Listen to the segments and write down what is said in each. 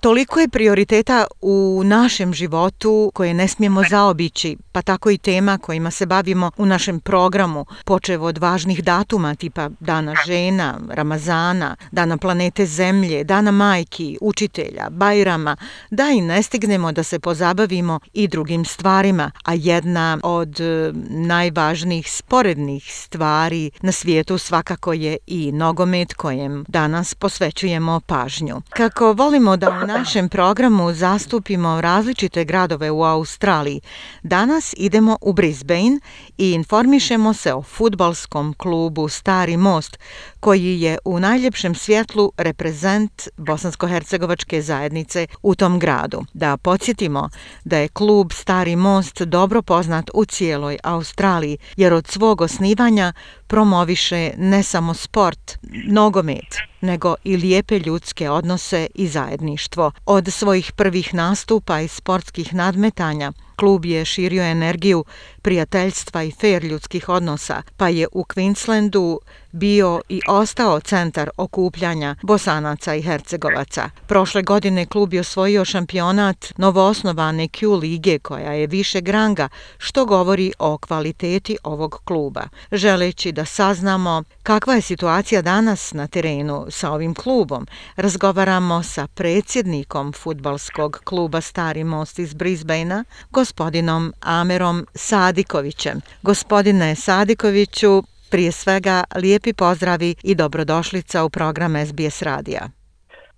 Toliko je prioriteta u našem životu koje ne smijemo zaobići, pa tako i tema kojima se bavimo u našem programu, počevo od važnih datuma tipa Dana žena, Ramazana, Dana planete Zemlje, Dana majki, učitelja, Bajrama, da i ne stignemo da se pozabavimo i drugim stvarima, a jedna od e, najvažnijih sporednih stvari na svijetu svakako je i nogomet kojem danas posvećujemo pažnju. Kako volimo da našem programu zastupimo različite gradove u Australiji. Danas idemo u Brisbane i informišemo se o futbalskom klubu Stari Most, koji je u najljepšem svjetlu reprezent bosansko-hercegovačke zajednice u tom gradu. Da podsjetimo da je klub Stari Most dobro poznat u cijeloj Australiji, jer od svog osnivanja promoviše ne samo sport, nogomet, nego i lijepe ljudske odnose i zajedništvo. Od svojih prvih nastupa i sportskih nadmetanja, klub je širio energiju prijateljstva i fair ljudskih odnosa, pa je u Queenslandu bio i ostao centar okupljanja bosanaca i hercegovaca. Prošle godine klub je osvojio šampionat novoosnovane Q lige koja je više granga, što govori o kvaliteti ovog kluba. Želeći da saznamo kakva je situacija danas na terenu sa ovim klubom, razgovaramo sa predsjednikom futbalskog kluba Stari most iz Brisbanea, gospodinom gospodinom Amerom Sadikovićem. Gospodine Sadikoviću, prije svega lijepi pozdravi i dobrodošlica u program SBS radija.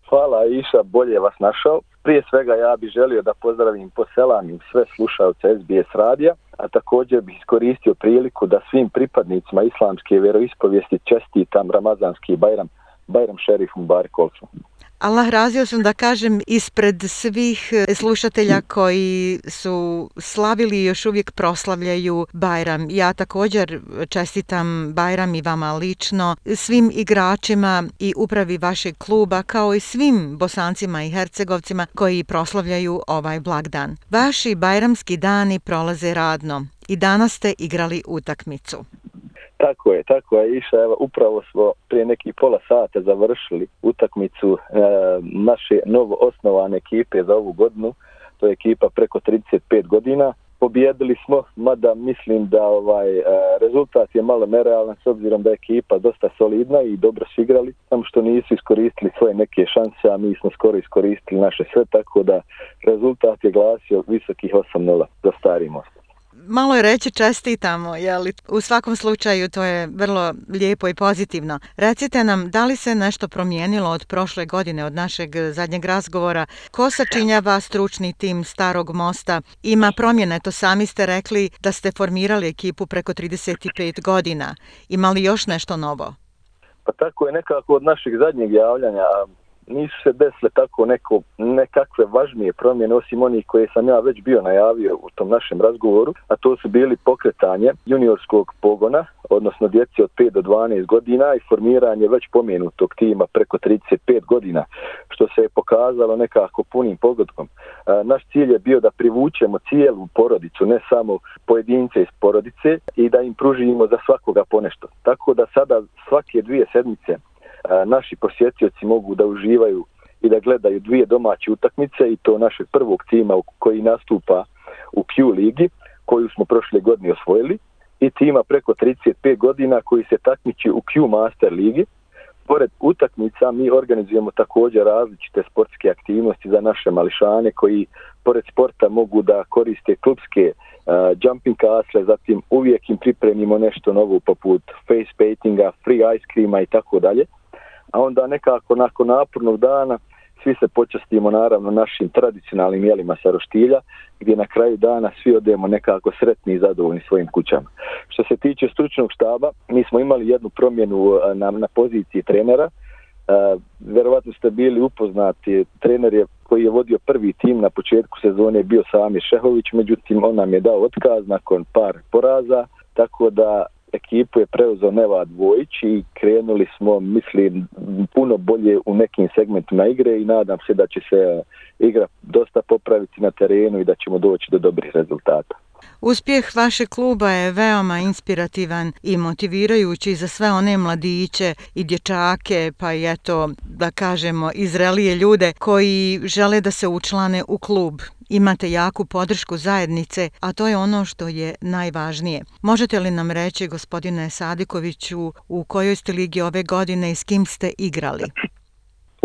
Hvala Iša, bolje vas našao. Prije svega ja bih želio da pozdravim poselanim sve slušalce SBS radija, a također bih iskoristio priliku da svim pripadnicima islamske vjeroispovijesti čestitam Ramazanski Bajram, Bajram Šerif Mubarak Olsu. Allah razio sam da kažem ispred svih eh, slušatelja koji su slavili i još uvijek proslavljaju Bajram. Ja također čestitam Bajram i vama lično, svim igračima i upravi vašeg kluba kao i svim bosancima i hercegovcima koji proslavljaju ovaj blagdan. Vaši bajramski dani prolaze radno i danas ste igrali utakmicu. Tako je, tako je iša. Evo, upravo smo prije neki pola sata završili utakmicu e, naše novo osnovane ekipe za ovu godinu. To je ekipa preko 35 godina. Pobjedili smo, mada mislim da ovaj e, rezultat je malo nerealan s obzirom da je ekipa dosta solidna i dobro su igrali, samo što nisu iskoristili svoje neke šanse, a mi smo skoro iskoristili naše sve, tako da rezultat je glasio visokih 8-0 za stari most malo je reći čestitamo, jeli u svakom slučaju to je vrlo lijepo i pozitivno. Recite nam, da li se nešto promijenilo od prošle godine, od našeg zadnjeg razgovora? Ko sačinjava stručni tim Starog mosta? Ima promjene, to sami ste rekli da ste formirali ekipu preko 35 godina. Ima li još nešto novo? Pa tako je nekako od našeg zadnjeg javljanja, nisu se desile tako neko, nekakve važnije promjene osim onih koje sam ja već bio najavio u tom našem razgovoru, a to su bili pokretanje juniorskog pogona, odnosno djeci od 5 do 12 godina i formiranje već pomenutog tima preko 35 godina, što se je pokazalo nekako punim pogodkom. E, naš cilj je bio da privučemo cijelu porodicu, ne samo pojedince iz porodice i da im pružimo za svakoga ponešto. Tako da sada svake dvije sedmice naši posjetioci mogu da uživaju i da gledaju dvije domaće utakmice i to našeg prvog tima koji nastupa u Q ligi koju smo prošle godine osvojili i tima preko 35 godina koji se takmiči u Q Master ligi. Pored utakmica mi organizujemo također različite sportske aktivnosti za naše mališane koji pored sporta mogu da koriste klubske uh, jumping castle, zatim uvijek im pripremimo nešto novo poput face paintinga, free ice creama i tako dalje a onda nekako nakon napornog dana svi se počastimo naravno našim tradicionalnim jelima sa roštilja, gdje na kraju dana svi odemo nekako sretni i zadovoljni svojim kućama. Što se tiče stručnog štaba, mi smo imali jednu promjenu e, na, na poziciji trenera. Uh, verovatno ste bili upoznati, trener je koji je vodio prvi tim na početku sezone je bio Sami Šehović, međutim on nam je dao otkaz nakon par poraza, tako da ekipu je preuzeo Neva Dvojić i krenuli smo, mislim, puno bolje u nekim segmentima igre i nadam se da će se e, igra dosta popraviti na terenu i da ćemo doći do dobrih rezultata. Uspjeh vaše kluba je veoma inspirativan i motivirajući za sve one mladiće i dječake, pa i eto, da kažemo, izrelije ljude koji žele da se učlane u klub. Imate jaku podršku zajednice, a to je ono što je najvažnije. Možete li nam reći, gospodine Sadikoviću, u kojoj ste ligi ove godine i s kim ste igrali? Znači,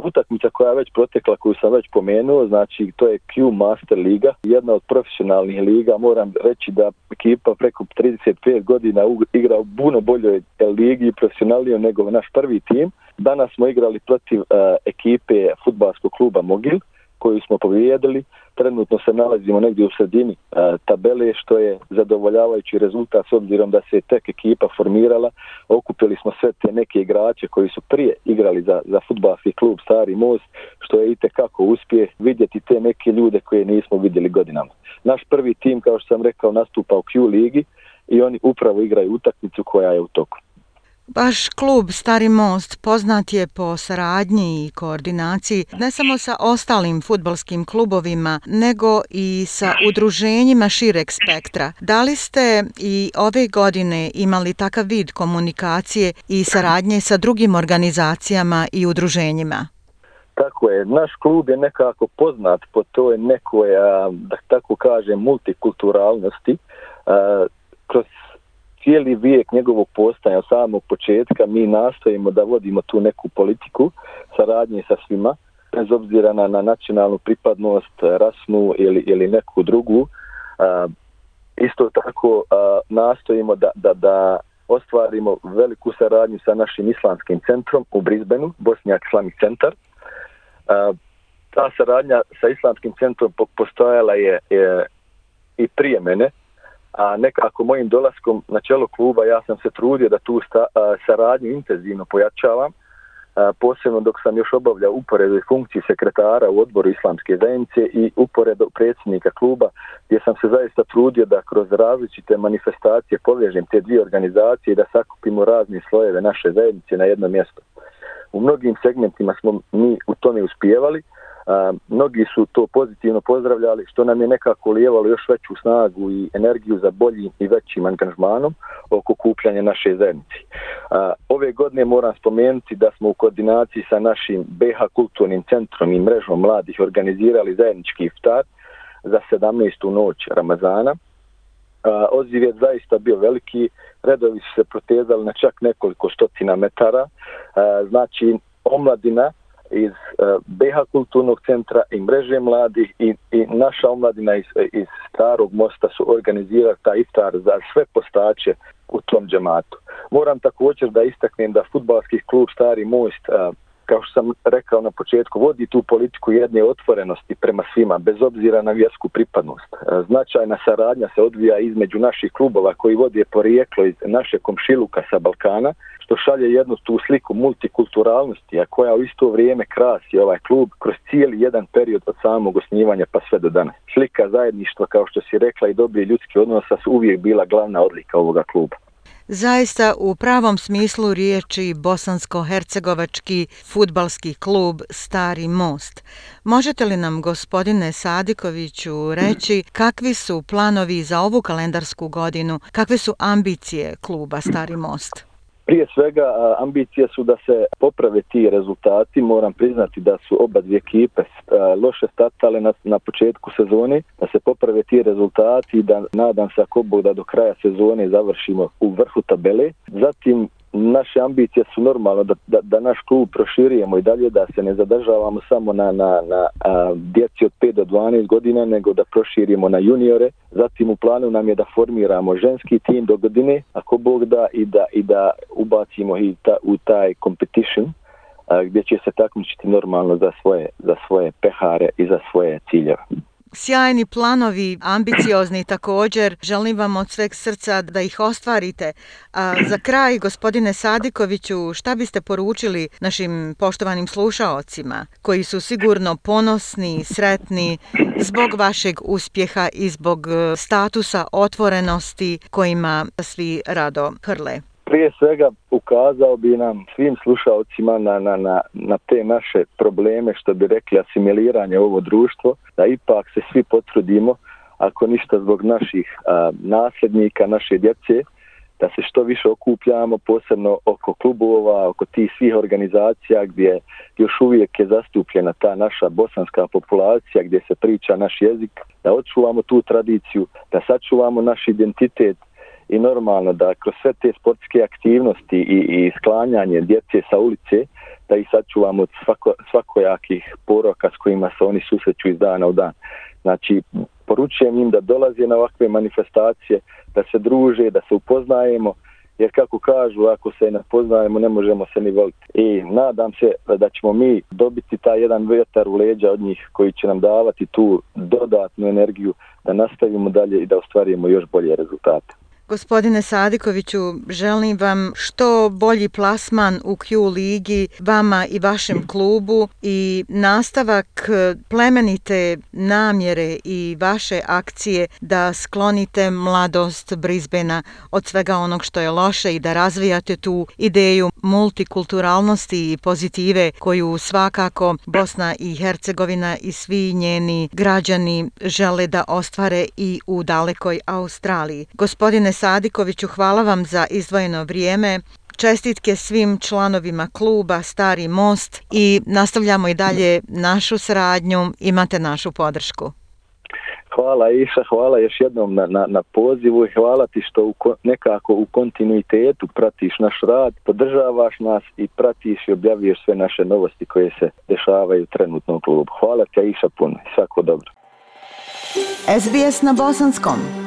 utakmica koja je već protekla, koju sam već pomenuo, znači to je Q Master Liga, jedna od profesionalnih liga. Moram reći da ekipa preko 35 godina igra u puno boljoj ligi i profesionalnijoj nego naš prvi tim. Danas smo igrali protiv uh, ekipe futbalskog kluba Mogil, koju smo povijedili. Trenutno se nalazimo negdje u sredini a, tabele, što je zadovoljavajući rezultat s obzirom da se tek ekipa formirala. Okupili smo sve te neke igrače koji su prije igrali za, za futbalski klub Stari Most, što je i kako uspje vidjeti te neke ljude koje nismo vidjeli godinama. Naš prvi tim, kao što sam rekao, nastupa u Q ligi i oni upravo igraju utakmicu koja je u toku. Baš klub Stari Most poznat je po saradnji i koordinaciji ne samo sa ostalim futbalskim klubovima, nego i sa udruženjima šireg spektra. Da li ste i ove godine imali takav vid komunikacije i saradnje sa drugim organizacijama i udruženjima? Tako je, naš klub je nekako poznat po toj nekoj, da tako kažem, multikulturalnosti. Kroz cijeli vijek njegovog postanja samog početka mi nastojimo da vodimo tu neku politiku saradnje sa svima, bez obzira na, na nacionalnu pripadnost, rasnu ili, ili neku drugu. A, isto tako a, nastojimo da, da, da ostvarimo veliku saradnju sa našim islamskim centrom u Brisbaneu, Bosnijak Islamic centar. A, ta saradnja sa islamskim centrom postojala je, je i prije mene, a nekako mojim dolaskom na čelo kluba ja sam se trudio da tu sta, a, saradnju intenzivno pojačavam, a, posebno dok sam još obavljao uporedu funkciji sekretara u odboru islamske zajednice i uporedu predsjednika kluba, gdje sam se zaista trudio da kroz različite manifestacije povežem te dvije organizacije i da sakupimo razne slojeve naše zajednice na jedno mjesto. U mnogim segmentima smo mi u tome uspijevali, A, mnogi su to pozitivno pozdravljali, što nam je nekako lijevalo još veću snagu i energiju za boljim i većim angažmanom oko kupljanja naše zajednice. A, ove godine moram spomenuti da smo u koordinaciji sa našim BH kulturnim centrom i mrežom mladih organizirali zajednički iftar za 17. noć Ramazana. A, odziv je zaista bio veliki, redovi su se protezali na čak nekoliko stotina metara, a, znači omladina, iz eh, BH kulturnog centra i mreže mladih i, i naša omladina iz, iz starog mosta su organizirali taj iftar za sve postače u tom džematu. Moram također da istaknem da futbalski klub Stari Most eh, kao što sam rekao na početku, vodi tu politiku jedne otvorenosti prema svima, bez obzira na vjersku pripadnost. E, značajna saradnja se odvija između naših klubova koji vode porijeklo iz naše komšiluka sa Balkana, što šalje jednu tu sliku multikulturalnosti, a koja u isto vrijeme krasi ovaj klub kroz cijeli jedan period od samog osnivanja pa sve do danas. Slika zajedništva, kao što si rekla, i dobri ljudski odnosa su uvijek bila glavna odlika ovoga kluba. Zaista u pravom smislu riječi bosansko-hercegovački futbalski klub Stari Most. Možete li nam, gospodine Sadikoviću, reći kakvi su planovi za ovu kalendarsku godinu, kakve su ambicije kluba Stari Most? Prije svega ambicije su da se poprave ti rezultati. Moram priznati da su oba dvije ekipe loše statale na, na početku sezone, da se poprave ti rezultati i da nadam se ako Bog da do kraja sezone završimo u vrhu tabele. Zatim naše ambicije su normalno da, da, da naš klub proširijemo i dalje, da se ne zadržavamo samo na, na, na a, djeci od 5 do 12 godina, nego da proširimo na juniore. Zatim u planu nam je da formiramo ženski tim do godine, ako Bog da, i da, i da ubacimo i ta, u taj competition, a, gdje će se takmičiti normalno za svoje, za svoje pehare i za svoje ciljeve sjajni planovi, ambiciozni također. Želim vam od sveg srca da ih ostvarite. A za kraj, gospodine Sadikoviću, šta biste poručili našim poštovanim slušaocima, koji su sigurno ponosni, sretni zbog vašeg uspjeha i zbog statusa otvorenosti kojima svi rado hrle? Prije svega ukazao bi nam svim slušalcima na, na, na, na te naše probleme, što bi rekli asimiliranje ovo društvo, da ipak se svi potrudimo, ako ništa zbog naših a, nasljednika, naše djece, da se što više okupljamo, posebno oko klubova, oko tih svih organizacija gdje još uvijek je zastupljena ta naša bosanska populacija, gdje se priča naš jezik, da očuvamo tu tradiciju, da sačuvamo naš identitet, i normalno da kroz sve te sportske aktivnosti i, i sklanjanje djece sa ulice, da ih sačuvamo od svako, svakojakih poroka s kojima se oni susreću iz dana u dan. Znači, poručujem im da dolaze na ovakve manifestacije, da se druže, da se upoznajemo, jer kako kažu, ako se ne poznajemo, ne možemo se ni voliti. I nadam se da ćemo mi dobiti taj jedan vjetar u leđa od njih koji će nam davati tu dodatnu energiju da nastavimo dalje i da ostvarimo još bolje rezultate. Gospodine Sadikoviću, želim vam što bolji plasman u Q ligi vama i vašem klubu i nastavak plemenite namjere i vaše akcije da sklonite mladost Brisbena od svega onog što je loše i da razvijate tu ideju multikulturalnosti i pozitive koju svakako Bosna i Hercegovina i svi njeni građani žele da ostvare i u dalekoj Australiji. Gospodine Sadikoviću, hvala vam za izdvojeno vrijeme. Čestitke svim članovima kluba Stari Most i nastavljamo i dalje našu sradnju. Imate našu podršku. Hvala Iša, hvala još jednom na, na, na pozivu i hvala ti što u, nekako u kontinuitetu pratiš naš rad, podržavaš nas i pratiš i objaviješ sve naše novosti koje se dešavaju trenutno u klubu. Hvala ti Iša puno i svako dobro. SBS na Bosanskom.